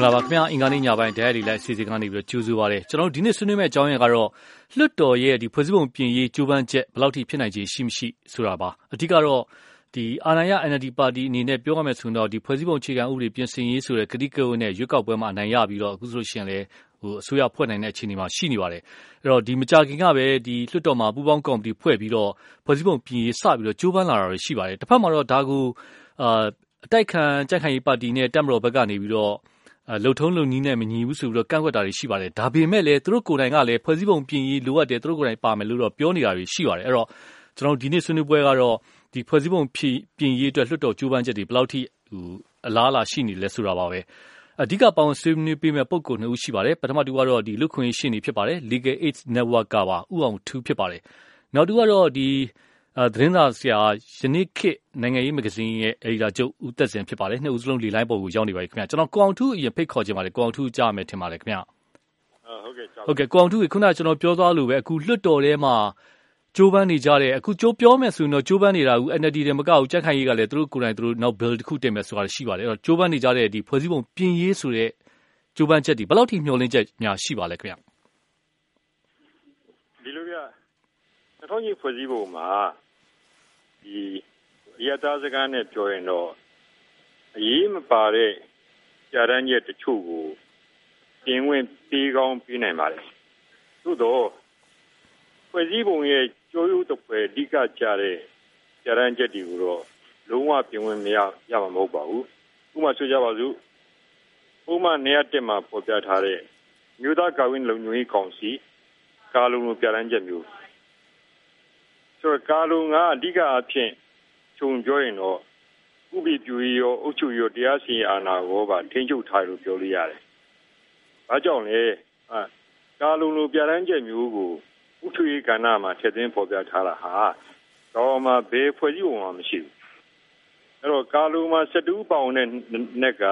င်္ဂလာပါခင်ဗျာအင်္ဂါနေ့ညပိုင်းတရားရီလိုက်အစီအစဉ်ကနေပြီးတော့ကြိုးဆိုပါရစေကျွန်တော်ဒီနေ့ဆွေးနွေးမယ့်အကြောင်းအရာကတော့လွတ်တော်ရဲ့ဒီဖွဲ့စည်းပုံပြင်ရေးကြိုးပမ်းချက်ဘယ်လောက်ထိဖြစ်နိုင်ခြေရှိမရှိဆိုတာပါအဓိကတော့ဒီအာဏာရ NLD ပါတီအနေနဲ့ပြောရမယ်ဆိုရင်တော့ဒီဖွဲ့စည်းပုံအခြေခံဥပဒေပြင်ဆင်ရေးဆိုတဲ့ကတိကဝတ်နဲ့ရွေးကောက်ပွဲမှာအနိုင်ရပြီးတော့အခုဆိုရှင်လေဟိုအစိုးရဖွဲ့နိုင်တဲ့အခြေအနေမှာရှိနေပါတယ်အဲ့တော့ဒီမကြခင်ကပဲဒီလွတ်တော်မှာပူးပေါင်းကော်မတီဖွဲ့ပြီးတော့ဖွဲ့စည်းပုံပြင်ရေးစပြီးတော့ကြိုးပမ်းလာတာတွေရှိပါတယ်တစ်ဖက်မှာတော့ဒါကိုအာအတိုက်ခံကြက်ခိုင်ရေးပါတီနဲ့တက်မတော်ဘက်ကနေပြီးတော့ လုံထုံးလုံနည်းနဲ့မညီဘူးဆိုပြီးတော့ကန့်ကွက်တာတွေရှိပါတယ်ဒါပေမဲ့လည်းသူတို့ကိုယ်တိုင်ကလည်းဖွဲ့စည်းပုံပြင်ရေးလိုအပ်တယ်သူတို့ကိုယ်တိုင်ပါမယ်လို့တော့ပြောနေတာတွေရှိပါတယ်အဲ့တော့ကျွန်တော်ဒီနေ့ဆွေးနွေးပွဲကတော့ဒီဖွဲ့စည်းပုံပြင်ရေးအတွက်လွှတ်တော်ကြိုးပမ်းချက်တွေဘယ်လောက်ထိဟိုအလားအလာရှိနေလဲဆိုတာပါပဲအဓိကပေါင်းဆွေးနွေးပေးမဲ့ပုံကိုနှစ်ဦးရှိပါတယ်ပထမတူကတော့ဒီလူခွင့်ရှိနေဖြစ်ပါတယ် Legal Aid Network ကပါဥအောင်ထူးဖြစ်ပါတယ်နောက်တူကတော့ဒီ သတင်းစာဆရာ ယနေ့ခေတ် နိုင်ငံရေးမဂ္ဂဇင်းရဲ့ အယ်ဒီတာချုပ် ဦးသက်စင်ဖြစ်ပါတယ် နှစ်ဦးစလုံး လေလိုင်းပေါ်ကို ရောက်နေပါပြီခင်ဗျာကျွန်တော် ကိုအောင်ထူးအရင် ဖိတ်ခေါ်ခြင်းပါတယ် ကိုအောင်ထူး ကြားမယ်ထင်ပါတယ်ခင်ဗျာဟုတ်ကဲ့ဟုတ်ကဲ့ကိုအောင်ထူးကခုနကကျွန်တော်ပြောသွားလို့ပဲ အခု လွတ်တော်ထဲမှာကျိုးပန်းနေကြတယ်အခုကျိုးပြောမယ်ဆိုရင်တော့ကျိုးပန်းနေတာက NLD တွေမကဘူး ကြက်ခိုင်ရေးကလည်း သူတို့ကိုယ်တိုင်သူတို့ နောက် bill တစ်ခုတင်မယ်ဆိုတာ ရှိပါတယ်အဲ့တော့ကျိုးပန်းနေကြတဲ့ဒီဖွဲ့စည်းပုံပြင်ရေးဆိုတဲ့ကျိုးပန်းချက်ဒီဘယ်လောက်ထိ မျှော်လင့်ချက်များ ရှိပါလဲခင်ဗျ ဒီလိုက2000ကြီးဖွဲ့စည်းပုံမှာ ဒီရတာစကားနဲ့ပြောရင်တော့အရေးမပါတဲ့ကြာတန်းချက်တချို့ကိုပြင်ဝင်ပေးကောင်းပေးနိုင်ပါတယ်သို့တော့ဖွဲ့စည်းပုံရဲ့ကြိုးရိုးတစ်ဖွဲ့အဓိကကြတဲ့ကြာတန်းချက်တွေကိုတော့လုံးဝပြင်ဝင်မရရမှာမဟုတ်ပါဘူးဥပမာဆိုကြပါစို့ဥပမာနေရာတက်မှာပေါ်ပြထားတဲ့မြို့သားကာဝင်းလုံခြုံရေးကောင်စီကာလုံလိုပြတန်းချက်မျိုး ဆိုတော့ကာလုံကအဓိကအဖြစ်ခြုံပြောရင်တော့ဥပဒေပြုရေးရောအုပ်ချုပ်ရေးရောတရားစီရင်အာဏာရောပါထိန်းချုပ်ထားလို့ပြောလို့ရတယ်။ဘာကြောင့်လဲ။အာကာလုံလိုပြတန်းချက်မျိုးကိုဥထုရေးကဏ္ဍမှာထည့်သွင်းဖော်ပြထားတာဟာတော့မှဘယ်ဖွဲ့စည်းပုံမှမရှိဘူး။အဲ့တော့ကာလုံမှာ12ပေါင်နဲ့နက်က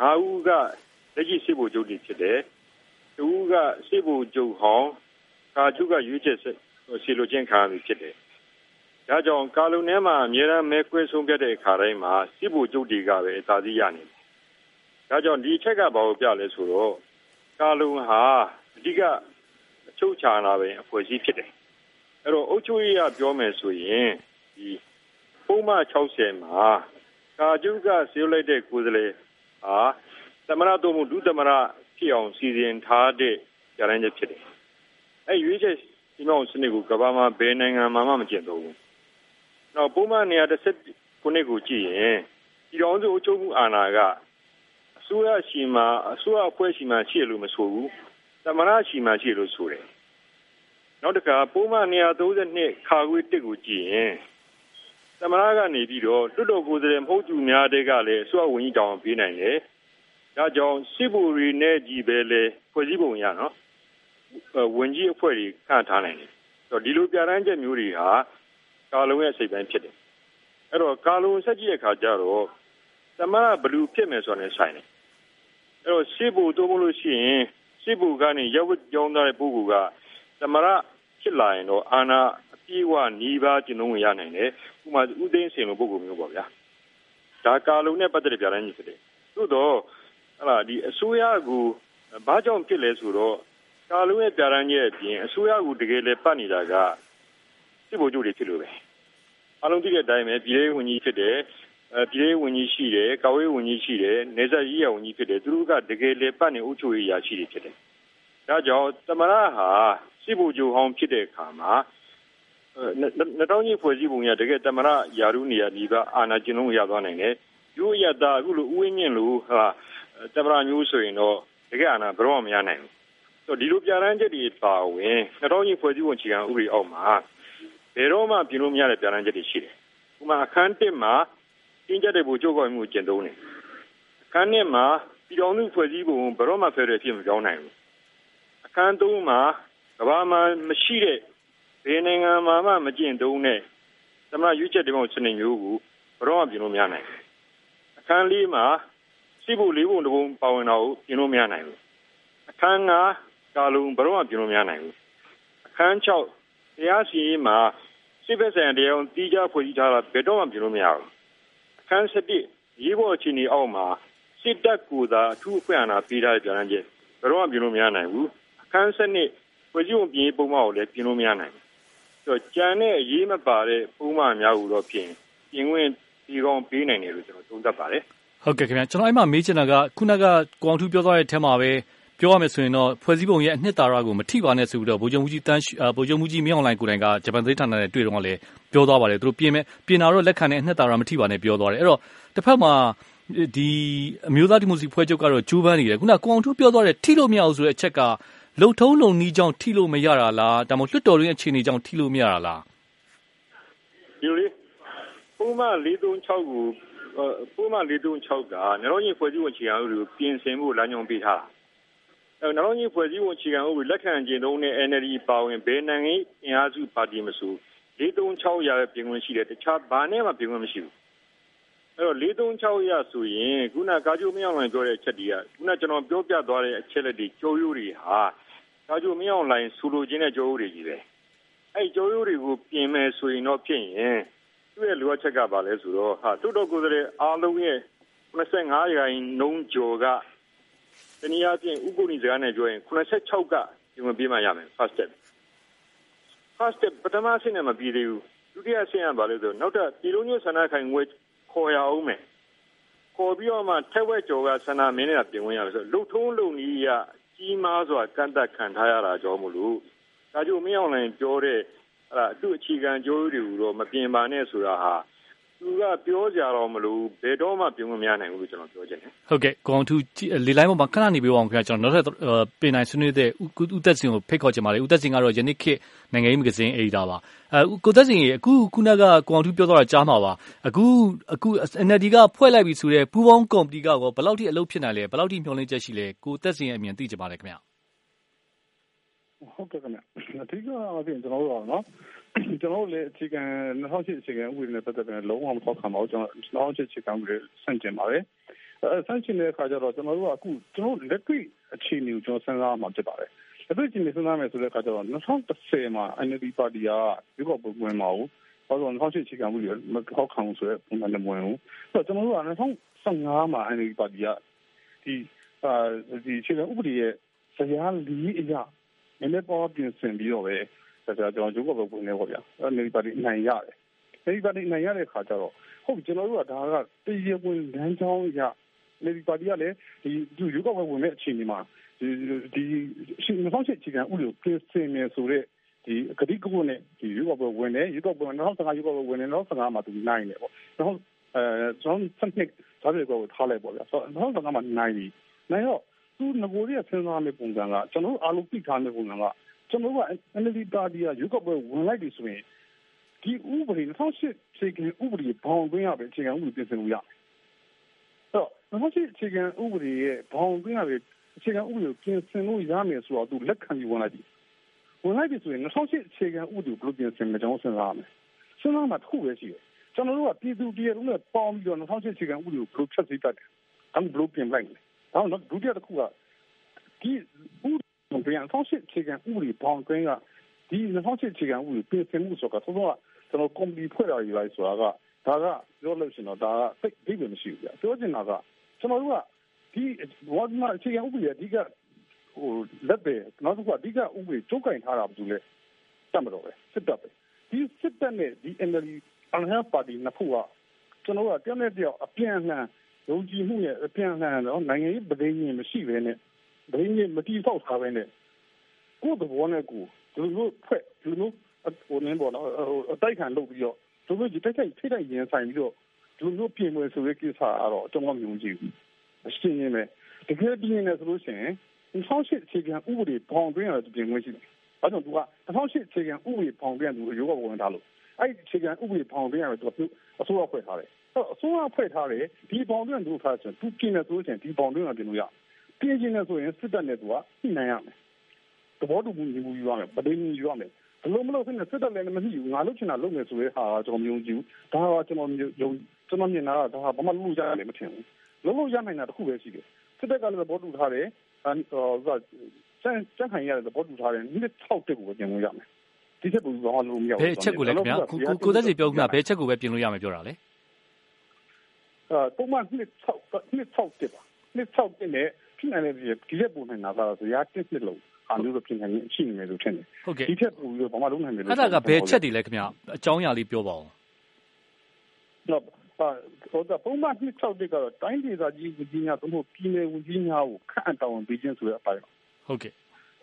9ဦးကလက်ရှိစစ်ဗိုလ်ချုပ်တွေဖြစ်တယ်။တူကစစ်ဗိုလ်ချုပ်ဟောင်းကာချုပ်ကရွေးချ ယ်စီလိုချင်းခံရဖြစ်တယ်။ဒါကြောင့်ကာလုံထဲမှာအများအားမဲခွဲဆုံးဖြတ်တဲ့အခါတိုင်းမှာစစ်ဗိုလ်ချုပ်တွေကပဲအသာစီးရနေတယ်။ဒါကြောင့်ဒီချက်ကဘာကိုပြလဲဆိုတော့ကာလုံဟာအဓိကအချုပ်ချာလာပဲအဖွဲ့အစည်းဖြစ်တယ်။အဲ့တော့အုပ်ချုပ်ရေးကပြောမယ်ဆိုရင်ဒီပုံမှန်60မှာကာကျုကဆေးလိုက်တဲ့ကိုယ်စားလှယ်ဟာသမရတို့မှုဒုသမရဖြစ်အောင်စီစဉ်ထားတဲ့ကြရန်ချက်ဖြစ်တယ်။အဲရွေးချက် ဒီမောင်စနစ်ကိုကဘာမှာဘယ်နိုင်ငံမှာမှမကျင့်သုံးဘူး။နောက်ပုံမှန်နေရာတစ်ဆက်ခုနှစ်ကိုကြည့်ရင်ဒီတော်စုအချုပ်မှုအာဏာကအစိုးရရှိမှအစိုးရအဖွဲ့ရှိမှရှိလို့မဆိုဘူး။သမရရှိမှရှိလို့ဆိုတယ်။နောက်တစ်ခါပုံမှန်နေရာ32ခါခွေးတစ်ကိုကြည့်ရင်သမရကနေပြီးတော့တွတ်တော်ကိုယ်စားလှယ်မဟုတ်သူများတဲ့ကလည်းအစိုးရဝန်ကြီးတောင်းပေးနိုင်တယ်။ဒါကြောင့်စစ်ဘူရီနဲ့ကြီးပဲလေဖွဲ့စည်းပုံရနော် ဝင်ကြီးအဖွဲ့တွေခန့်ထားနိုင်တယ်။ဆိုတော့ဒီလိုပြဋ္ဌာန်းချက်မျိုးတွေဟာကာလုံရဲ့စိတ်ပိုင်းဖြစ်တယ်။အဲ့တော့ကာလုံဆက်ကြည့်တဲ့အခါကျတော့သမရဘလူဖြစ်မယ်ဆိုတဲ့ဆိုင်တယ်။အဲ့တော့စစ်ဘူတို့မလို့ရှိရင်စစ်ဘူကနေရောက်ကြောင်းတဲ့ပုဂ္ဂိုလ်ကသမရဖြစ်လာရင်တော့အာဏာအပြည့်အဝနှီးပါးကျင့်သုံးဝင်ရနိုင်တယ်။ဥပမာဥသိမ်းစင်လိုပုဂ္ဂိုလ်မျိုးပေါ့ဗျာ။ဒါကာလုံနဲ့ပတ်သက်တဲ့ပြဋ္ဌာန်းချက်ဖြစ်တယ်။သို့တော့ဟလာဒီအစိုးရကိုဘာကြောင့်ဖြစ်လဲဆိုတော့ ကာလုံရဲ့ပြဋ္ဌာန်းချက်အပြင်အစိုးရကတကယ်လည်းပတ်နေတာကစစ်ဗိုလ်ချုပ်တွေဖြစ်လို့ပဲအလုံးသိတဲ့အတိုင်းပဲပြည်ထောင်ဝင်ကြီးဖြစ်တယ်အဲပြည်ထောင်ဝင်ကြီးရှိတယ်ကာဝေးဝင်ကြီးရှိတယ်နေဆက်ရေးရဝင်ကြီးဖြစ်တယ်သူတို့ကတကယ်လည်းပတ်နေအုပ်ချုပ်ရေးရာရှိတွေဖြစ်တယ်ဒါကြောင့်သမရဟာစစ်ဗိုလ်ချုပ်ဟောင်းဖြစ်တဲ့အခါမှာနှစ်တောင်းကြီးဖွဲ့စည်းပုံရတကယ်သမရယာရုနေရာဒီကအာဏာကျင့်လို့ရသွားနိုင်တယ်ယူရတာအခုလိုဥဝင်းမြင့်လို့ဟာသမရမျိုးဆိုရင်တော့တကယ်အာဏာဘယ်တော့မှမရနိုင်ဘူးဆို ဒီလိုပြဋ္ဌာန်းချက်တွေပါဝင်နှစ်တောင်းကြီးဖွဲ့စည်းပုံခြေခံဥပဒေအောက်မှာဘယ်တော့မှပြင်လို့မရတဲ့ပြဋ္ဌာန်းချက်တွေရှိတယ်။ဥပမာအခန်း1မှာတင်းကျပ်တဲ့ဘူချုပ်ကောက်မှုကျင့်သုံးတယ်။အခန်း2မှာပြည်တော်စုဖွဲ့စည်းပုံဘယ်တော့မှဖယ်ရဖြစ်မပြောင်းနိုင်ဘူး။အခန်း3မှာကဘာမှမရှိတဲ့ဘယ်နိုင်ငံမှာမှမကျင့်သုံးတဲ့သမရွေးချက်တွေမှစနစ်မျိုးကိုဘယ်တော့မှပြင်လို့မရနိုင်ဘူး။အခန်း4မှာစီးဖို့လေးပုံတစ်ပုံပါဝင်တော့ပြင်လို့မရနိုင်ဘူး။အခန်း5 ကာလုံဘယ်တော့မှပြင်လို့မရနိုင်ဘူး။အခန်း6တရားစီရင်မှာစစ်ဘက်ဆိုင်တရားတီးခြားဖွဲ့စည်းထားတာဘယ်တော့မှပြင်လို့မရဘူးအခန်း7ရေးပေါ်အခြေအနေအောက်မှာစစစ်တပ်ကိုသာအထူးအခွင့်အာဏာပေးထားတဲ့ပြဋ္ဌာန်းချက်ဘယ်တော့မှပြင်လို့မရနိုင်ဘူးအခန်းစနစ်ဖွဲ့စည်းပုံပြင်ရေးပုံမှန်ကိုလည်းပြင်လို့မရနိုင်ဘူးဆိုတော့ကြံတဲ့အရေးမပါတဲ့ပုံမှန်များကိုတော့ပြင်ပြင်ဝင်ဒီကောင်ပေးနိုင်တယ်လို့ကျွန်တော်သုံးသပ်ပါတယ်ဟုတ်ကဲ့ခင်ဗျာကျွန်တော်အဲ့မှာမေးချင်တာကခုနကကိုအောင်ထူးပြောသွားတဲ့အထက်မှာပဲ ပြောရမယ်ဆိုရင်တော့ ဖွဲ့စည်းပုံရဲ့ အနှစ်သာရကို မထိပါနဲ့ဆိုပြီးတော့ ဗိုလ်ချုပ်မှုကြီးတန်းဗိုလ်ချုပ်မှုကြီးမင်းအောင်လှိုင်ကိုယ်တိုင်က ဂျပန်သတင်းဌာနနဲ့ တွေ့တော့လည်း ပြောသွားပါတယ် သူတို့ပြင်မဲ့ပြင်တာတော့ လက်ခံတဲ့အနှစ်သာရ မထိပါနဲ့ ပြောသွားတယ် အဲ့တော့တစ်ဖက်မှာဒီအမျိုးသားဒီမိုစီဖွဲ့ချုပ်ကတော့ကျိုးပန်းနေတယ် ခုန ကိုအောင်ထူးပြောသွားတဲ့ ထိလို့မရအောင်ဆိုတဲ့အချက်က လုံထုံးလုံနီးကြောင့် ထိလို့မရတာလား ဒါမှမဟုတ် လွှတ်တော်ရင်း အခြေအနေကြောင့် ထိလို့မရတာလား ဒီလိုလေ ပုံမှန်436ကိုပုံမှန်436ကနရောကြီးဖွဲ့စည်းဝင်ခြေခံဥပဒေကို ပြင်ဆင်ဖို့ လမ်းညွှန်ပေးထားတာ အဲနရောကြီးဖွဲ့စည်းဝင်ခြေခံဥပဒေလက်ခံကျင့်သုံးတဲ့ NLD ပါဝင်ဘယ်နိုင်ငံအင်အားစုပါတီမဆို436ရတဲ့ပြင်ခွင့်ရှိတယ်တခြားဘာနဲ့မှပြင်ခွင့်မရှိဘူးအဲ့တော့436ရဆိုရင်ခုနကာဂျိုမင်းအောင်လှိုင်ပြောတဲ့အချက်တွေကခုနကျွန်တော်ပြောပြသွားတဲ့အချက်လက်တွေကြောရိုးတွေဟာကာဂျိုမင်းအောင်လှိုင်ဆိုလိုချင်တဲ့ကြောရိုးတွေကြီးပဲအဲ့ကြောရိုးတွေကိုပြင်မယ်ဆိုရင်တော့ဖြစ်ရင်သူ့ရဲ့လိုအပ်ချက်ကဘာလဲဆိုတော့ဟာတူတော်ကိုယ်စားလှယ်အားလုံးရဲ့85ရာခိုင်နှုန်းကျော်က တနည်းအားဖြင့်ဥပဒေစကားနဲ့ပြောရင်86ကဒီမှာပြေးမှရမယ် first step first step ပထမဆင့်နဲ့မပြီးသေးဘူးဒုတိယဆင့်ကဘာလဲဆိုတော့နောက်ထပ်ပြည်လုံးမျိုးဆန္ဒခိုင်ငွေခေါ်ရအောင်မယ်ခေါ်ပြီးတော့မှထက်ဝက်ကျော်ကဆန္ဒမင်းနဲ့ပြင်ဝင်ရမယ်ဆိုလှုပ်ထုံးလုံနည်းရကြီးမားစွာကန့်သက်ခံထားရတာကြောင့်မလို့ဒါကြောင့်မင်းအောင်လိုင်ပြောတဲ့အဲ့ဒါသူ့အခြေခံကြိုးတွေကိုတော့မပြင်ပါနဲ့ဆိုတာဟာ သူကပြောကြတော့မလို့ဘယ်တော့မှပြင်မများနိုင်ဘူးလို့ကျွန်တော်ပြောချင်တယ်ဟုတ်ကဲ့ကောင်ထူလေလိုင်းပေါ်မှာခဏနေပြောအောင်ခင်ဗျာကျွန်တော်နောက်ထပ်ပင်နိုင်ဆွေးနွေးတဲ့ဦးသက်စင်ကိုဖိတ်ခေါ်ချင်ပါတယ်ဦးသက်စင်ကတော့ယနေ့ခေတ်နိုင်ငံရေးမဂဇင်းအေဒီတာပါအဲကိုသက်စင်ရေအခုခုနကကောင်ထူပြောတော့ကြားမှာပါအခုအခု NLD ကဖွဲ့လိုက်ပြီဆိုတဲ့ပူပေါင်းကော်မတီကရောဘယ်လောက်ထိအလုပ်ဖြစ်နိုင်လဲဘယ်လောက်ထိမျှော်လင့်ချက်ရှိလဲကိုသက်စင်ရဲ့အမြင်သိချင်ပါတယ်ခင်ဗျာဟုတ်ကဲ့ခင်ဗျအဓိကအပြင်ကျွန်တော်တို့ကနော် ကျွန်တော်တို့လည်းအခြေခံ2008အခြေခံဥပဒေနဲ့ပတ်သက်ပြီးလုံးဝမထောက်ခံပါဘူးကျွန်တော်2008အခြေခံဥပဒေဆန့်ကျင်ပါတယ်အဲဆန့်ကျင်တဲ့အခါကျတော့ကျွန်တော်တို့ကအခုကျွန်တော်လက်တွေ့အခြေအနေကိုကျွန်တော်စဉ်းစားမှဖြစ်ပါတယ်လက်တွေ့အခြေအနေစဉ်းစားမယ်ဆိုတဲ့အခါကျတော့2010မှာ NLD ပါတီကဒီကောပုံဝင်မှာဘူးဘာလို့2008အခြေခံဥပဒေမထောက်ခံဘူးဆိုတဲ့ပုံစံနဲ့ဝင်ဘူးဆိုတော့ကျွန်တော်တို့က2015မှာ NLD ပါတီကဒီအာဒီအခြေခံဥပဒေရဲ့ဇယားလီအရာနည်းနည်းပေါ်ပြင်ဆင်ပြီးတော့ပဲ ဒါကြောင့်ကျွန်တော်ဂျိုးကပဲဝင်နေပေါ့ဗျာအဲ့ဒီပါတီနိုင်ရတယ်အဲ့ဒီပါတီနိုင်ရတဲ့ခါကျတော့ဟုတ်ကျွန်တော်တို့ကဒါကတည်ရဝင်လမ်းကြောင်းရနေဒီပါတီကလည်းဒီသူယူကောက်ပဲဝင်တဲ့အခြေအနေမှာဒီဒီရှင်မဆောင်ချက်အခြေခံဥပဒေကိုပြင်ဆင်နေဆိုတဲ့ဒီကတိကဝတ်နဲ့ဒီယူကောက်ပဲဝင်တယ်ယူကောက်ပဲ2015ယူကောက်ပဲဝင်တယ်2015မှာသူနိုင်တယ်ပေါ့တော့အဲကျွန်တော်စနစ်ဒါတွေကောထားလိုက်ပေါ့ဗျာဆိုတော့2015မှာနိုင်ပြီနိုင်တော့သူငကိုရီးယားစဉ်းစားမယ့်ပုံစံကကျွန်တော်တို့အားလုံးသိထားမယ့်ပုံစံက ကျွန်တော်က NLD ပါတီကရွေးကောက်ပွဲဝင်လိုက်ပြီဆိုရင်ဒီဥပဒေ2008ခြေခံဥပဒေဘောင်သွင်းရပဲအခြေခံဥပဒေပြင်ဆင်လို့ရတယ်။တော့2008ခြေခံဥပဒေရဲ့ဘောင်သွင်းရပဲအခြေခံဥပဒေကိုပြင်ဆင်လို့ရမယ်ဆိုတော့သူလက်ခံပြီးဝင်လိုက်ပြီ။ဝင်လိုက်ပြီဆိုရင်2008ခြေခံဥပဒေကိုဘယ်လိုပြင်ဆင်မလဲကျွန်တော်စဉ်းစားရမယ်။စဉ်းစားမှတစ်ခုပဲရှိတယ်။ကျွန်တော်တို့ကပြည်သူပြည်ရုံးနဲ့ပေါင်းပြီးတော့2008ခြေခံဥပဒေကိုဘယ်လိုဖြတ်စည်းတတ်တယ်။အဲ့ဘယ်လိုပြင်လိုက်လဲ။နောက်ဒုတိယတစ်ခုကဒီဥပြန် 2008အခြေခံဥပဒေဘောင်ကွင်းကဒီ2008အခြေခံဥပဒေပြင်ဆင်မှုဆိုတာသုံးတော့ကျွန်တော်ကွန်ပဏီဖွဲ့တာယူလိုက်ဆိုတာကဒါကပြောလို့ရှိရင်တော့ဒါကသိသိပဲမရှိဘူးပြပြောချင်တာကကျွန်တော်တို့ကဒီဘောမအခြေခံဥပဒေအဓိကဟိုလက်ပဲနောက်တစ်ခုအဓိကဥပဒေကျုပ်ကင်ထားတာဘာလို့လဲတတ်မတော့ပဲစစ်တပ်ပဲဒီစစ်တပ်နဲ့ဒီ NLD အန်ဟပါတီနှစ်ခုကကျွန်တော်ကတယောက်နဲ့တယောက်အပြန်အလှန်ယုံကြည်မှုနဲ့အပြန်အလှန်တော့နိုင်ငံရေးပဒိညာဉ်မရှိဘဲနဲ့ ဘင်းကြီးမတိဆောက်ထားပဲနဲ့ကိုယ်တဘောနဲ့ကိုဒီလိုဖွဲ့ဒီလိုဟိုနင်းပေါ်တော့အတိုက်ခံလုပ်ပြီးတော့သူတို့ဒီတိုက်ခိုက်ထိတိုက်ရင်ဆိုင်ပြီးတော့ဒီလိုပြင်ဝင်ဆိုတဲ့ကိစ္စကတော့ကျွန်တော်မယုံကြည်ဘူးအရှင်းရင်းပဲတကယ်ပြင်နေဆိုလို့ရှိရင်2008အခြေခံဥပဒေပေါင်းတွင်းရတဲ့ပြင်ဝင်ရှိတယ်။အဲကြောင့်သူက2008အခြေခံဥပဒေပေါင်းတွင်းသူအယောဂဝင်ထားလို့အဲ့ဒီအခြေခံဥပဒေပေါင်းတွင်းရတဲ့သူအစိုးရဖွဲ့ထားတယ်။အဲအစိုးရဖွဲ့ထားတယ်ဒီပေါင်းတွင်းသူထားချင်သူပြင်နေဆိုလို့ရှိရင်ဒီပေါင်းတွင်းကပြင်လို့ရ ပြင်ချင်တယ်ဆိုရင်စစ်တပ်နဲ့သူကညှိနှိုင်းရမယ်သဘောတူမှုညီမှုယူရမယ်ပဒင်းယူရမယ်ဘလို့မလို့ဖြစ်နေစစ်တပ်လည်းမသိဘူးငါလုပ်ချင်တာလုပ်မယ်ဆိုတဲ့ဟာကျွန်တော်မယုံကြည်ဘူးဒါကကျွန်တော်ယုံကျွန်တော်မြင်တာကဒါဟာဘာမှလုပ်လို့ရတယ်မထင်ဘူးလုပ်လို့ရနိုင်တာတစ်ခုပဲရှိတယ်စစ်တပ်ကလည်းသဘောတူထားတယ်အဲဟိုကစံစံခိုင်ရတယ်သဘောတူထားတယ်နှစ်ထောက်တက်ကိုပဲပြင်လို့ရမယ်ဒီချက်ကိုဘာလို့မရဘူးဘယ်ချက်ကိုလဲခင်ဗျာကိုကိုသက်စီပြောခင်ဗျာဘယ်ချက်ကိုပဲပြင်လို့ရမယ်ပြောတာလဲအဲပုံမှန်နှစ်ထောက်နှစ်ထောက်တက်ပါနှစ်၆နှစ်နဲ့ ဖြစ်နိုင်တဲ့ဒီရက်ပုံနိုင်တာကတော့ဇရာတစ်နှစ်လုံးဟာမျိုးတော့ဖြစ်နိုင်ရင်ရှိနေမယ်လို့ထင်တယ်ဟုတ်ကဲ့ဒီထက်ပိုပြီးတော့ဘာမှလုပ်နိုင်တယ်လို့အဲ့ဒါကဘယ်ချက်တွေလဲခင်ဗျအကြောင်းအရာလေးပြောပါဦးတော့ဟိုတော့ပုံမှန်နှစ်၆နှစ်ကတော့တိုင်းဒေသကြီးဝန်ကြီးများသို့မဟုတ်ပြည်နယ်ဝန်ကြီးများကိုခန့်အပ်တောင်းပေးခြင်းဆိုတဲ့အပိုင်းဟုတ်ကဲ့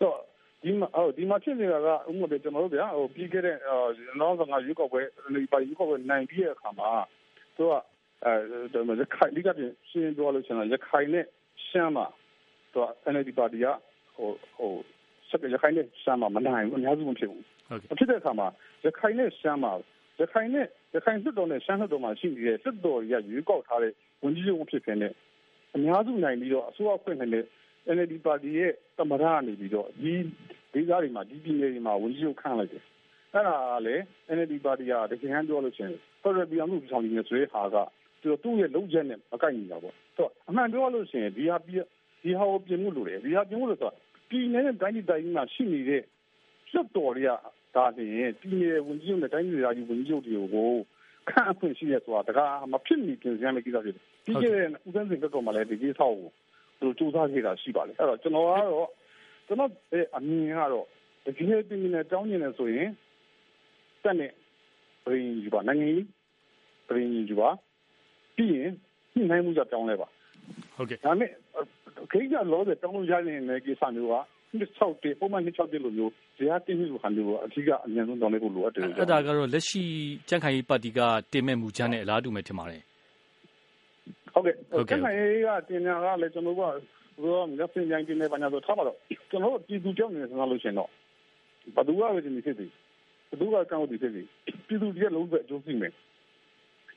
တော့ဒီမှာဟိုဒီမှာဖြစ်နေတာကဥပမာကျွန်တော်တို့ဗျာဟိုပြီးခဲ့တဲ့နောက်ငါရွေးကောက်ပွဲဒီပါရွေးကောက်ပွဲနိုင်ပြီးတဲ့အခါမှာသူကအဲရခိုင်ဒီကပြင်ရှင်းပြောလို့ရှိရင်ရခိုင်နဲ့ရှမ်းမှာ သူက NLD ပါတီကဟိုဟိုစက်ရခိုင်နဲ့ရှမ်းမှာမနိုင်ဘူးအများစုမဖြစ်ဘူးဟုတ်ဖြစ်တဲ့အခါမှာရခိုင်နဲ့ရှမ်းမှာရခိုင်နဲ့ရခိုင်စစ်တော်နဲ့ရှမ်းစစ်တော်မှာရှိနေတဲ့စစ်တော်ရရွေးကောက်ထားတဲ့ဝန်ကြီးချုပ်ဖြစ်ဖြစ်နဲ့အများစုနိုင်ပြီးတော့အစိုးရဖွဲ့နေတဲ့ NLD ပါတီရဲ့တမရကနေပြီးတော့ဒီဒေသတွေမှာဒီပြည်နယ်တွေမှာဝန်ကြီးချုပ်ခန့်လိုက်တယ်အဲ့ဒါကလည်း NLD ပါတီကတကယ်ဟန်ပြောလို့ရှိရင် Federal ပြည်အောင်စုဆောင်နေဆိုတဲ့ဟာကသူတို့ရဲ့လုံချက်နဲ့မကိုက်ညီတာပေါ့ဆိုတော့အမှန်ပြောလို့ရှိရင်ဒီဟာ ဒီဟာကိုပြင်မှုလို့လေဒီဟာပြင်မှုလို့ဆိုတော့ပြည်နယ်နဲ့တိုင်းဒေသကြီးမှာရှိနေတဲ့လွှတ်တော်တွေကဒါဆိုရင်ပြည်နယ်ဝန်ကြီးချုပ်နဲ့တိုင်းဒေသကြီးဝန်ကြီးချုပ်တွေကိုခန့်အခွင့်ရှိရဆိုတာတကားမဖြစ်မီပြင်စရာမကိစ္စဖြစ်တယ်ပြီးခဲ့တဲ့ဦးစန်းစင်ကတော့မှလည်းဒီကိစ္စကိုသူစူးစမ်းခဲ့တာရှိပါလေအဲ့တော့ကျွန်တော်ကတော့ကျွန်တော်အမြင်ကတော့တကယ်ပြည်နယ်တောင်းနေတယ်ဆိုရင်တက်နဲ့ပြည်ယူပါနိုင်ငံကြီးပြည်ယူပါပြီးရင်ညှိနှိုင်းမှုကြတောင်းလဲပါဟုတ်ကဲ့ဒါမဲ့ ခိကြလောတဲ့တောင်းလို့ရနေတဲ့ကိစ္စမျိုးကနှစ်၆တေပုံမှန်နှစ်၆တေလို့မျိုးဇာတ်တင်းလို့ခံလို့အထူးကအမြန်ဆုံးတောင်းလဲဖို့လိုအပ်တယ်အဲ့ဒါကတော့လက်ရှိကြံ့ခိုင်ရေးပါတီကတင်မဲ့မူချမ်းနဲ့အလားတူပဲထင်ပါတယ်ဟုတ်ကဲ့ကြံ့ခိုင်ရေးကတင်ညာကလည်းကျွန်တော်ကဘောငါစင်ကြိုင်တင်နေပါညာဆိုထားပါတော့ကျွန်တော်ပြည်သူကြောက်နေတယ်ဆိုလို့ရှင်တော့ဘသူကပဲဒီဖြစ်စီဘသူကကောင်းဒီဖြစ်စီပြည်သူတည်းလုံးပဲအကျိုးရှိမယ်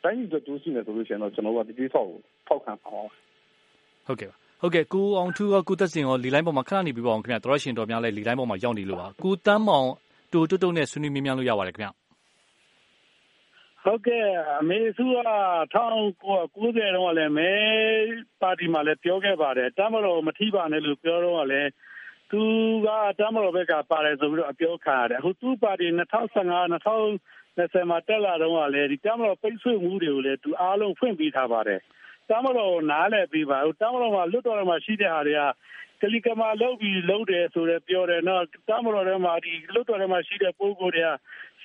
တိုင်းပြည်အတွက်ကျိုးရှိမယ်ဆိုလို့ရှိရင်တော့ကျွန်တော်ကဒီကိစ္စကိုထောက်ခံပါအောင်ဟုတ်ကဲ့ပါ ဟုတ်ကဲ့ကိုအောင်ထူးကကိုသက်စင်ရောလီလိုင်းပေါ်မှာခဏနေပြီးပါအောင်ခင်ဗျာတော်ရှင်တော်များလဲလီလိုင်းပေါ်မှာရောက်နေလို့ပါကိုတန်းမောင်တူတုတ်တုတ်နဲ့ဆွေးနွေးမြင်းမြန်းလို့ရပါတယ်ခင်ဗျာဟုတ်ကဲ့အမေစုက1990တုန်းကလည်းမဲပါတီမှာလည်းပြောခဲ့ပါတယ်တမတော်မထိပါနဲ့လို့ပြောတော့လည်းသူကတမတော်ဘက်ကပါတယ်ဆိုပြီးတော့အပြောခံရတယ်အခုသူ့ပါတီ2015 2020မှာတက်လာတော့လည်းဒီတမတော်ပိတ်ဆို့မှုတွေကိုလည်းသူအားလုံးဖွင့်ပေးထားပါတယ် တမတော်ကိုနားလည်ပေးပါတမတော်မှာလွတ်တော်မှာရှိတဲ့ဟာတွေကကလီကမာလောက်ပြီးလုံးတယ်ဆိုတော့ပြောတယ်နော်တမတော်ထဲမှာဒီလွတ်တော်ထဲမှာရှိတဲ့ပုံကိုယ်တွေက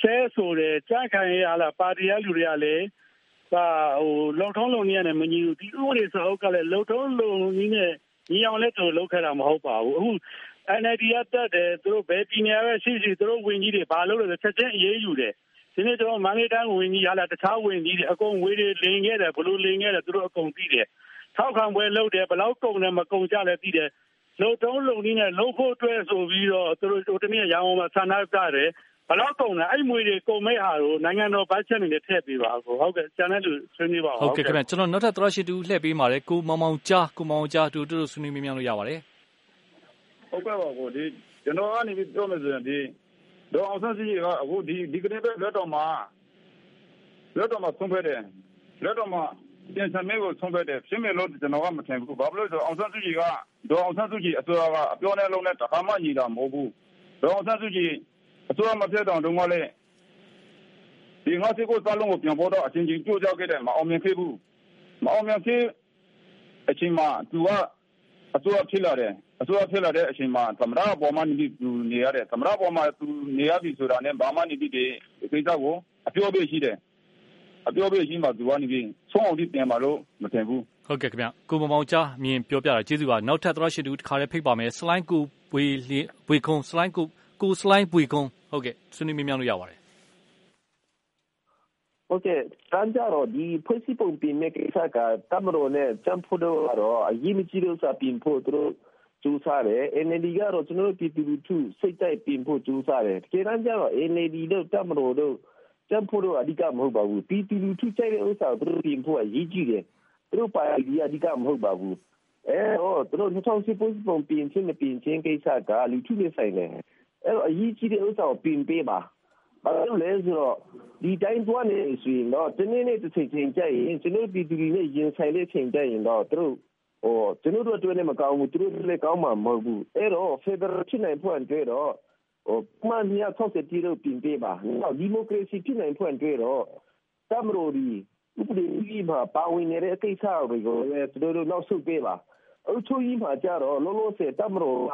ဆဲဆိုတယ်ကြားခံရလာပါတီရလူတွေကလည်းဟာဟိုလုံထုံးလုံနည်းနဲ့မညီဘူးဒီဥပဒေစာအုပ်ကလည်းလုံထုံးလုံနည်းနဲ့ညီအောင်လက်တို့လောက်ခဲ့တာမဟုတ်ပါဘူးအခု NLD ကတက်တယ်သူတို့ဘယ်ပြည်နယ်ပဲရှိရှိသူတို့ဝင်ကြီးတွေဘာလုပ်လဲချက်ချင်းအေးအေးယူတယ် ဒီနေ့ကျွန်တော်မန္တလေးတိုင်းဝင်ကြီးရလာတခြားဝင်ကြီးတွေအကုန်ဝေးတွေလင်ခဲ့တယ်ဘလို့လင်ခဲ့တယ်သူတို့အကုန်သိတယ်ထောက်ခံပွဲလုပ်တယ်ဘလောက်ကုန်တယ်မကုန်ကြလည်းသိတယ်လုံတုံးလုံနည်းနဲ့လုံဖို့အတွက်ဆိုပြီးတော့သူတို့ဟိုတနေ့ရောင်းအောင်ဆန္ဒပြတယ်ဘလောက်ကုန်လဲအဲ့မွေတွေကုန်မဲ့ဟာကိုနိုင်ငံတော်ဘတ်ဂျက်နေနဲ့ထည့်ပေးပါကိုဟုတ်ကဲ့ကျန်တဲ့လူဆွေးနွေးပါဟုတ်ကဲ့ခင်ဗျကျွန်တော်နောက်ထပ်သရရှိတူလှည့်ပေးပါတယ်ကိုမောင်မောင်ကြားကိုမောင်မောင်ကြားတူတူဆွေးနွေးမြင်လို့ရပါတယ်ဟုတ်ကဲ့ပါကိုဒီကျွန်တော်ကနေပြီးပြောမယ်ဆိုရင်ဒီ ဒေါအောင်ဆန်းစုကြည်ကအခုဒီဒီကနေ့ပဲလက်တော်မှာလက်တော်မှာဆုံးဖြတ်တယ်လက်တော်မှာပြင်ဆင်မဲ့ကိုဆုံးဖြတ်တယ်ဖြစ်မယ်လို့ကျွန်တော်ကမထင်ဘူးဘာဖြစ်လို့ဆိုအောင်ဆန်းစုကြည်ကဒေါအောင်ဆန်းစုကြည်အစိုးရကအပြောနဲ့လုံးနဲ့တခါမှညီတာမဟုတ်ဘူးဒေါအောင်ဆန်းစုကြည်အစိုးရမဖြစ်တော့တုန်းကလည်းဒီငါစီကိုစလုံးကိုပြန်ပေါ်တော့အချင်းချင်းကြိုးကြောက်ခဲ့တယ်မအောင်မြင်ခဲ့ဘူးမအောင်မြင်ခဲ့အချိန်မှာသူကအစိုးရဖြစ်လာတယ် အစိုးရဖြစ်လာတဲ့အချိန်မှာ သမရပေါ်မှာနေပြီးနေရတယ် သမရပေါ်မှာ သူနေရပြီဆိုတာနဲ့ ဘာမှနေပြီးဒီကိစ္စကို အပြောပေးရှိတယ် အပြောပေးရှိမှသူကနေပြီးဆုံးအောင်ဒီပြန်ပါလို့ မထင်ဘူး ဟုတ်ကဲ့ခင်ဗျ ကိုမမောင်ကြားမြင်ပြောပြတာ ကျေးဇူးပါ နောက်ထပ်သရရှိတူတစ်ခါလေးဖိတ်ပါမယ်စလိုင်းကိုဝေဝေခုံစလိုင်းကိုကိုစလိုင်းပွေကုန်းဟုတ်ကဲ့ဆွေးနွေးမြင်မြန်းလို့ ရပါတယ် ဟုတ်ကဲ့တန်းကြတော့ ဒီဖွဲ့စည်းပုံပြင်မဲ့ကိစ္စကတမတော်နဲ့ချမ်ဖို့တော့ အရေးမကြီးလို့စာပြင်ဖို့ သူတို့ ကျူးစားတယ် NLD ကတော့ ကျွန်တော်တို့ ပြည်သူလူထု စိတ်တိုက်ပြင်ဖို့ကျူးစားတယ် တကယ်တမ်းကျတော့ NLD တို့တမတော်တို့ချမ်ဖို့တော့အဓိက မဟုတ်ပါဘူး ပြည်သူလူထု ကြိုက်တဲ့ဥစ္စာကို သူတို့ပြင်ဖို့ အရေးကြီးတယ် သူတို့ပါတီအဓိက မဟုတ်ပါဘူးအဲဟောသူတို့2010ပုံ ပြင်ချင်း မပြင်ချင်းကိစ္စက လူထုနဲ့ဆိုင်တယ် အဲ့တော့ အရေးကြီးတဲ့ဥစ္စာကို ပြင်ပေးပါ ဘာလို့လဲဆိုတော့ ဒီတိုင်းသွားနေဆိုရင်တော့ဒီနေ့နေ့တစ်ချိန်ချိန်ကြိုက်ရင် ကျွန်တော်ပြည်သူတွေနဲ့ ရင်ဆိုင်တဲ့ချိန်ကြိုက်ရင်တော့ သူတို့ ဟိုကျွန်တော်တို့အတွက်လည်းမကောင်းဘူးသူတို့လည်းကောင်းမှာမဟုတ်ဘူးအဲ့တော့ Federal ဖြစ်နိုင်ဖို့အတွက်တော့ဟိုမှန်မြတ်ဆောက်တဲ့ပြည်လို့ပြင်ပေးပါနောက်ဒီမိုကရေစီဖြစ်နိုင်ဖို့အတွက်တော့တမရိုဒီဥပဒေကြီးမှာပါဝင်နေတဲ့အကိစ္စတွေကိုလည်းသူတို့နောက်ဆုတ်ပေးပါအုပ်ချုပ်ရေးမှာကြတော့လောလောဆယ်တပ်မတော်က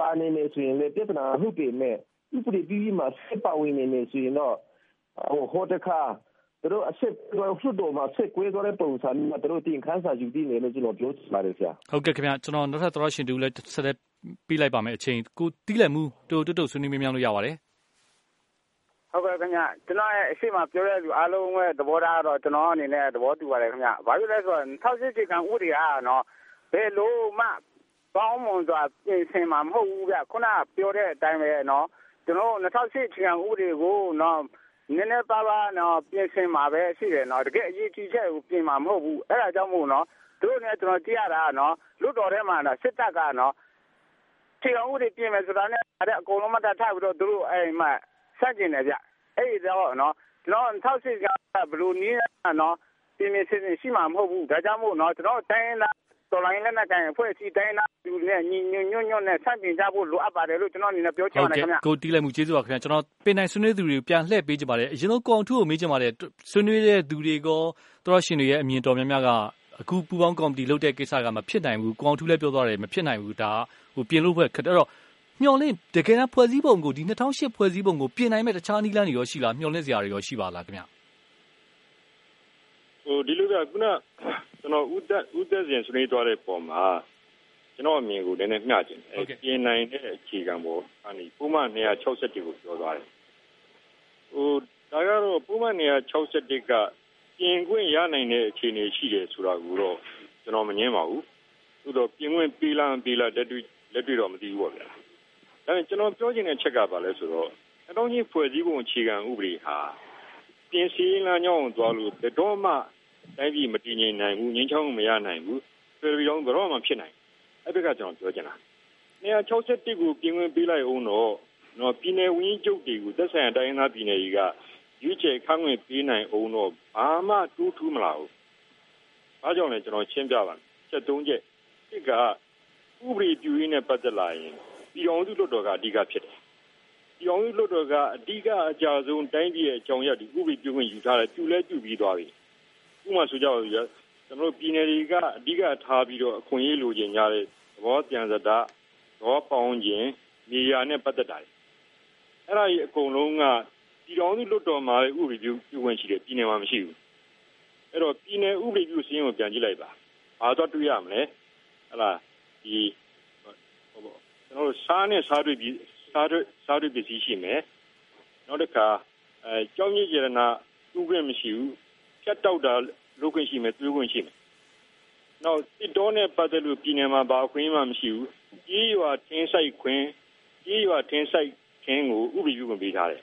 ပါနေမယ်ဆိုရင်လည်းပြဿနာဟုတ်ပေမဲ့ဥပဒေပြုရေးမှာဆက်ပါဝင်နေမယ်ဆိုရင်တော့ဟိုတခါ သူတို့အဆက်လွှတ်တော်မှာဆက်ကွဲသွားတဲ့ပုံစံမျိုးသူတို့တင်ခန်းစာယူပြီးနေလို့ကျွန်တော်ပြောချင်ပါတယ်ဆရာဟုတ်ကဲ့ခင်ဗျကျွန်တော်နောက်ထပ်သရရှင်တူလည်းဆက်လက်ပြီးလိုက်ပါမယ်အချိန်ကိုတီးလက်မှုတိုးတိုးတိုးဆွေးနွေးမြများလို့ရပါတယ်ဟုတ်ကဲ့ခင်ဗျကျွန်တော်ရဲ့အရှိမပြောတဲ့လူအားလုံးရဲ့သဘောထားတော့ကျွန်တော်အနေနဲ့သဘောတူပါတယ်ခင်ဗျဘာဖြစ်လဲဆိုတော့2008ကံဥပဒေအားနော်ဘယ်လိုမှပေါင်းမွန်စွာပြင်ဆင်မှာမဟုတ်ဘူးဗျခုနပြောတဲ့အတိုင်းပဲနော်ကျွန်တော်2008ကံဥပဒေကိုနော် နည်းနည်းပါးပါးနော်ပြင်ဆင်မှာပဲရှိတယ်နော်တကယ်အရေးကြီးချက်ကိုပြင်မှာမဟုတ်ဘူးအဲ့ဒါကြောင့်မို့နော်တို့နဲ့ကျွန်တော်ကြည့်ရတာနော်လွတ်တော်ထဲမှာနော်စစ်တပ်ကနော်ခြေအောင်ဥတွေပြင်မယ်ဆိုတာနဲ့အဲ့အကုန်လုံးမတတ်ထားပြီးတော့တို့အဲ့မှာစက်ကျင်တယ်ဗျအဲ့ဒီတော့နော်ကျွန်တော်ထောက်စစ်ကဘလူနီးနော်ပြင်ပြင်စင်ရှိမှာမဟုတ်ဘူးဒါကြောင့်မို့နော်ကျွန်တော်တိုင်းလာ တော်လိုင်းလက်နက်ကိုင်အဖွဲ့အစည်းတိုင်းလာလူနဲ့ညီညွတ်ညွတ်ညွတ်နဲ့ဆန့်ကျင်ကြဖို့လိုအပ်ပါတယ်လို့ကျွန်တော်အနေနဲ့ပြောချင်ပါတယ်ခင်ဗျကိုတီးလိုက်မှုကျေးဇူးပါခင်ဗျကျွန်တော်ပင်နိုင်ဆွေးနွေးသူတွေကိုပြန်လှည့်ပေးချင်ပါတယ်အရင်ဆုံးကောင်ထုကိုမေးချင်ပါတယ်ဆွေးနွေးတဲ့သူတွေကတော်ရှင်တွေရဲ့အမြင်တော်များများကအခုပူပေါင်းကော်မတီလုပ်တဲ့ကိစ္စကမဖြစ်နိုင်ဘူးကောင်ထုလည်းပြောသွားတယ်မဖြစ်နိုင်ဘူးဒါဟိုပြင်လို့ဖွဲ့ခက်တော့မျော်လင့်တကယ်တမ်းဖွဲ့စည်းပုံကိုဒီ2008ဖွဲ့စည်းပုံကိုပြင်နိုင်မဲ့တခြားနည်းလမ်းတွေရောရှိလားမျော်လင့်စရာတွေရောရှိပါလားခင်ဗျဟိုဒီလိုကခုန ကျွန်တော်ဥသက်ဥသက်စဉ်ဆွေးနွေးသွားတဲ့ပုံမှာကျွန်တော်အမြင်ကိုလည်းနည်းမျှကျင်တယ်ပြင်နိုင်တဲ့အခြေခံပေါ်အနေပုံမှန်260ကိုပြောသွားတယ်ဟိုဒါကတော့ပုံမှန်261ကပြင်ခွင့်ရနိုင်တဲ့အခြေအနေရှိတယ်ဆိုတာကိုတော့ကျွန်တော်မငင်းပါဘူးသို့တော့ပြင်ခွင့်ပေးလားမပေးလားလက်တွေ့လက်တွေ့တော့မသိဘူးပေါ့ဗျာဒါပေမဲ့ကျွန်တော်ပြောချင်တဲ့ချက်ကပါလဲဆိုတော့အတောင်းကြီးဖွဲ့စည်းပုံအခြေခံဥပဒေဟာပြင်ဆင်လာညောင်းသွားလို့ဘယ်တော့မှ တိုင်းပြည်မတည်ငြိမ်နိုင်ဘူးငြင်းချောင်းမရနိုင်ဘူးပြည်ပြည်တော်ဘယ်တော့မှဖြစ်နိုင်အဲ့ဒီကကျွန်တော်ပြောချင်တာ261ကိုပြင်ဝင်ပေးလိုက်အောင်တော့နော်ပြည်နယ်ဝင်းကျုပ်တွေကိုသက်ဆိုင်ရာတိုင်းသားပြည်နယ်ကြီးကရွေးချယ်ခန့်ခွင့်ပေးနိုင်အောင်တော့ဘာမှတူးထူးမလာဘူး။ဘာကြောင့်လဲကျွန်တော်ရှင်းပြပါမယ်။ချက်၃ချက်။တစ်ကဥပဒေပြုရေးနဲ့ပတ်သက်လာရင်ပြည်အောင်စုလွှတ်တော်ကအဓိကဖြစ်တယ်။ပြည်အောင်စုလွှတ်တော်ကအဓိကအကြဆုံးတိုင်းပြည်ရဲ့အကြောင်းအရာဒီဥပဒေပြုခွင့်ယူထားတယ်ပြုလဲပြုပြီးသွားပြီ။ ဥပမာဆိုကြပါစို့ကျွန်တော်ပြည်နယ်တွေကအဓိကထားပြီးတော့အခွင့်အရေးလိုချင်ကြတဲ့သဘောပြန်စတာသဘောပေါင်းခြင်းနေရာနဲ့ပတ်သက်တာ။အဲ့ဒါကြီးအကုန်လုံးကပြည်တော်စုလွတ်တော်မှာဥပဒေပြုပြုဝင်ရှိတယ်ပြည်နယ်မှာမရှိဘူးအဲ့တော့ပြည်နယ်ဥပဒေပြုစည်းရင်ကိုပြန်ကြည့်လိုက်ပါဘာတော့တွေ့ရမလဲဟလာဒီဟိုကျွန်တော်တို့စားနဲ့စားတွေ့ပြီးစားတွေ့စားတွေ့ပစ္စည်းရှိမယ်နောက်တစ်ခါအဲကြောင်းကြီးရနာဥပဒေမရှိဘူးဖြတ်တောက်တာ လုပ်ခွင့်ရှိမယ်တွေးခွင့်ရှိမယ်နောက်တစ်တော်နဲ့ပတ်သက်လို့ပြည်နယ်မှာဘာခွင့်မှမရှိဘူးကြီးရွာထင်းဆိုင်ခွင့်ကြီးရွာထင်းဆိုင်ခင်းကိုဥပဒေပြုခွင့်ပေးထားတယ်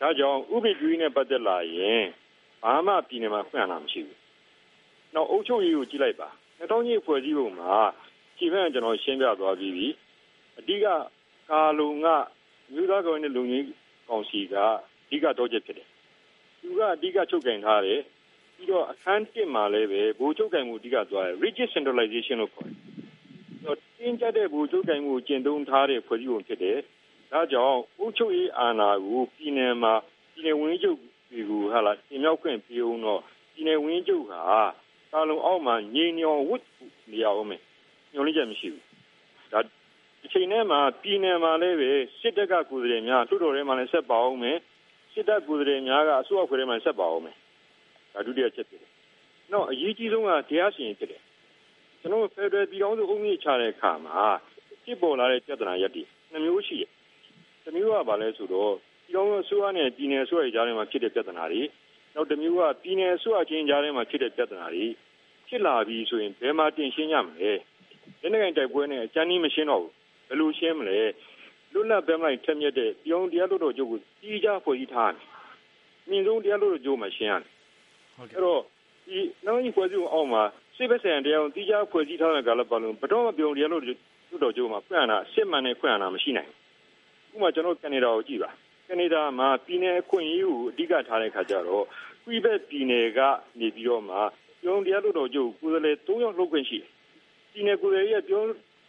ဒါကြောင့်ဥပဒေပြုရေးနဲ့ပတ်သက်လာရင်ဘာမှပြည်နယ်မှာဖွင့်ရတာမရှိဘူး။နောက်အုပ်ချုပ်ရေးကိုကြည့်လိုက်ပါ။နှစ်တောင်းကြီးဖွဲ့စည်းပုံမှာခြေဖက်ကျွန်တော်ရှင်းပြသွားပြီးပြီ။အဓိကကာလုံကမြို့သားကောင်နဲ့လုံကြီးကောင်စီကအဓိကတော့ချက်ဖြစ်တယ်။သူကအဓိကချုပ်ကင်ထားတယ်။ ပြီးတော့အခန်း1မှာလည်းပဲဘူချုပ်ကင်မှုအဓိကသွားတယ် rigid centralization လို့ခေါ်တယ်။တော့တင်းကျပ်တဲ့ဘူချုပ်ကင်မှုကျင့်သုံးထားတဲ့ဖွဲ့စည်းပုံဖြစ်တယ်။ဒါကြောင့်အုပ်ချုပ်ရေးအာဏာကိုပြည်နယ်မှာပြည်နယ်ဝန်ကြီးချုပ်တွေကိုဟာလာတင်မြောက်ခွင့်ပေးအောင်တော့ပြည်နယ်ဝန်ကြီးချုပ်ကကာလုံအောက်မှာငြိမ်ညောင်ဝတ်နေရအောင်မယ်ညှို့လိချက်မရှိဘူးဒါအချိန်နဲ့မှာပြည်နယ်မှာလည်းပဲစစ်တပ်ကကိုယ်စားလှယ်များလွှတ်တော်ထဲမှာလည်းဆက်ပါအောင်မယ်စစ်တပ်ကိုယ်စားလှယ်များကအစိုးရဖွဲ့ထဲမှာဆက်ပါအောင်မယ် ဒါဒုတိယချက်ဖြစ်တယ်နောက်အရေးကြီးဆုံးကတရားစီရင်ဖြစ်တယ်ကျွန်တော်ဖက်ဒရယ်ပြည်ထောင်စုအုပ်မြင့်ချတဲ့အခါမှာဖြစ်ပေါ်လာတဲ့ပြဿနာရပ်တွေနှမျိုးရှိတယ်တမျိုးကဘာလဲဆိုတော့ပြည်တော်အစိုးရနဲ့ပြည်နယ်အစိုးရကြားထဲမှာဖြစ်တဲ့ပြဿနာတွေနောက်တစ်မျိုးကပြည်နယ်အစိုးရချင်းကြားထဲမှာဖြစ်တဲ့ပြဿနာတွေဖြစ်လာပြီးဆိုရင်ဘယ်မှာတင်ရှင်းရမလဲလက်နက်ကိုင်တိုက်ပွဲနဲ့အချမ်းကြီးမရှင်းတော့ဘူးဘယ်လိုရှင်းမလဲလွတ်လပ်ဘက်မိုင်ထက်မြက်တဲ့ပြည်အောင်တရားတော်ချုပ်ကိုကြီးကြဖွဲ့စည်းထားတယ်မြင့်ဆုံးတရားတော်ချုပ်မှာရှင်းရတယ်ဟုတ်ကဲ့ အဲ့တော့ဒီနောက်ကြီးဖွဲ့စည်းအောင်မှာစိတ်ပဆိုင်တရားကိုတီးခြားဖွဲ့စည်းထားတဲ့ကာလပတ်လုံးဘယ်တော့မှပြောင်းတရားလို့တော်ချုပ်မှာဖွင့်ရတာစစ်မှန်နဲ့ဖွင့်ရတာမရှိနိုင်ဘူးဥပမာကျွန်တော်ကနေဒါကိုကြည့်ပါကနေဒါမှာပြည်နယ်အခွင့်အရေးကိုအဓိကထားတဲ့ခါကျတော့ကွီဘက်ပြည်နယ်ကနေပြီးတော့မှပြုံးတရားတော်ချုပ်ကိုယ်စားလှယ်၃ယောက်လှုပ်ခွင့်ရှိတယ်ပြည်နယ်ကိုယ်စားလှယ်ရဲ့ပြုံး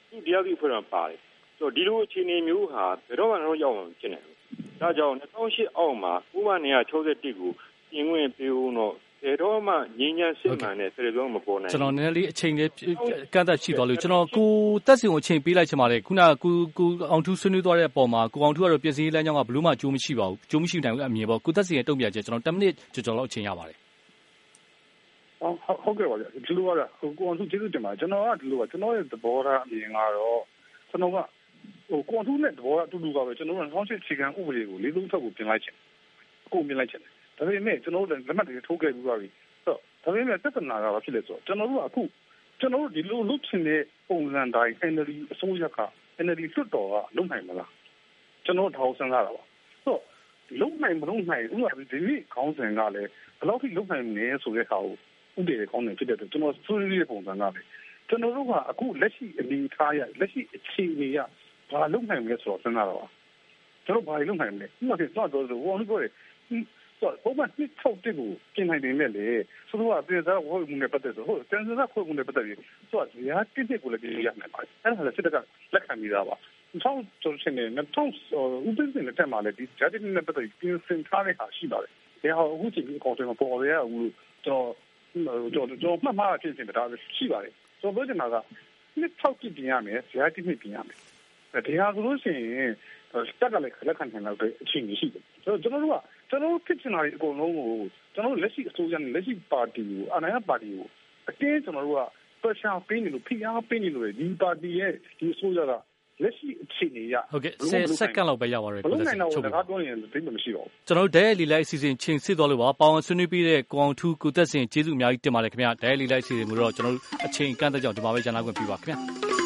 သူတရားသူဖွဲ့မှာပါတယ်ဆိုတော့ဒီလိုအခြေအနေမျိုးဟာဘယ်တော့မှတော့ရောက်မှာဖြစ်နေဘူးဒါကြောင့်2008အောက်မှာဥပမာနေ61ကိုပြင်ဝင်ပေးဦးတော့ ဘယ်တော့မှငြိမ်းချမ်းစစ်မှန်တဲ့ ဖက်ဒရယ်မပေါ်နိုင်ကျွန်တော် နည်းနည်းလေး အချိန်လေးကန့်သက်ရှိသွားလို့ကျွန်တော်ကိုတက်စင်ကို အချိန်ပေးလိုက်ချင်ပါတယ် ခုနကကိုကိုအောင်ထူးဆွေးနွေးသွားတဲ့အပေါ်မှာ ကိုအောင်ထူးကတော့ ပြည်စည်းလမ်းကြောင်းကဘလို့မှအကျိုးမရှိပါဘူးအကျိုးမရှိနိုင်ဘူးအမြင်ပေါ့ ကိုတက်စင်ရဲ့ တုံ့ပြန်ချက်ကျွန်တော်10မိနစ်ကျော်ကျော်လောက် အချိန်ရပါတယ် ဟုတ်ဟုတ်ကဲ့ပါဗျ ဒီလိုကကိုအောင်စုကျေးဇူးတင်ပါတယ် ကျွန်တော်က ဒီလိုကကျွန်တော်ရဲ့သဘောထားအမြင်ကတော့ ကျွန်တော်ကဟိုကိုအောင်စုနဲ့ သဘောထားအတူတူပါပဲ ကျွန်တော်က2008ခြေခံဥပဒေကို လေးသုံးထပ်ကိုပြင်လိုက်ချင်ကို ပြင်လိုက်ချင်တယ် ဒါပေမဲ့ကျွန်တော်တို့လက်မှတ်တွေထိုးခဲ့ပြီးပါပြီဆိုတော့ဒါပေမဲ့သက်သနာကဘာဖြစ်လဲဆိုတော့ကျွန်တော်တို့ကအခုကျွန်တော်တို့ဒီလိုလုပ်ချင်တဲ့ပုံစံတိုင်း NLD အစိုးရက NLD လွတ်တော်ကလုပ်နိုင်မလားကျွန်တော်တို့စဉ်းစားတာပါဆိုတော့လုံနိုင်မလုံနိုင်ဥပမာဒီနေ့ခေါင်းစဉ်ကလည်းဘယ်လောက်ထိလုံနိုင်နေဆိုတဲ့ဟာကိုဥပဒေကောင်းနေဖြစ်တဲ့အတွက်ကျွန်တော်ဆွေးနွေးတဲ့ပုံစံကလည်းကျွန်တော်တို့ကအခုလက်ရှိအနေထားရလက်ရှိအခြေအနေရဘာလုပ်နိုင်မလဲဆိုတော့စဉ်းစားတော့ပါကျွန်တော်ဘာလုပ်နိုင်မလဲဥပမာဆိုတော့ဆိုဝန်လို့ပြောတယ် ဆိုတော့ဘာမှနှစ်ထုတ်တဲ့ကိုပြင်နိုင်တယ်လေဆိုတော့ပြည်သားဝတ်မှုနဲ့ပတ်သက်ဆိုဟုတ်တန်စနာခွင့်မှုနဲ့ပတ်သက်ပြီးဆိုတော့ဇာတိတစ်ကိုလည်းပြင်ရနိုင်ပါတယ်အဲ့ဒါလည်းစစ်တပ်ကလက်ခံပြီးသားပါထောက်ဆိုရှင်နဲ့ထောက်ဥပဒေနဲ့တက်မှလည်းဒီဇာတိနဲ့ပတ်သက်ပြီးပြင်ဆင်ထားတဲ့ဟာရှိပါတယ်ဒါဟာအခုချိန်ဒီအကောင့်တွေမှာပေါ်ရရဘူးကျွန်တော်ကျွန်တော်ကျွန်တော်မှတ်မှတ်ဖြစ်နေတာရှိပါတယ်ဆိုတော့ဘယ်တင်မှာကနှစ်ထောက်ကြည့်ပြင်ရမယ်ဇာတိနှစ်ပြင်ရမယ်ဒီဟာဆိုလို့ရှိရင်တက်ကလည်းလက်ခံနိုင်တော့အချိန်ကြီးရှိတယ်ဆိုတော့ကျွန်တော်တို့က ကျွန်တော်တို့ဖြစ်ချင်တာတွေအကုန်လုံးကိုကျွန်တော်တို့လက်ရှိအစိုးရနဲ့လက်ရှိပါတီကိုအနိုင်ရပါတီကိုအတင်းကျွန်တော်တို့က pressure ပေးနေလို့ဖိအားပေးနေလို့ဒီပါတီရဲ့ဒီအစိုးရကလက်ရှိအခြေအနေရဟုတ်ကဲ့10စက္ကန့်လောက်ပဲရပါတယ်ဘယ်လိုနိုင်တော့လဲကားပြောရင်သိမှမရှိတော့ဘူးကျွန်တော်တို့ဒဲလီလိုက်အစီအစဉ်ချိန်စစ်သွားလို့ပါပေါအောင်ဆွေးနွေးပြီးတဲ့ကိုအောင်ထူးကိုသက်စင်ကျေးဇူးအများကြီးတင်ပါတယ်ခင်ဗျာဒဲလီလိုက်အစီအစဉ်ကိုတော့ကျွန်တော်တို့အချိန်ကန့်သက်ကြောင့်ဒီမှာပဲကျန်လာခွင့်ပြုပါခင်ဗျာ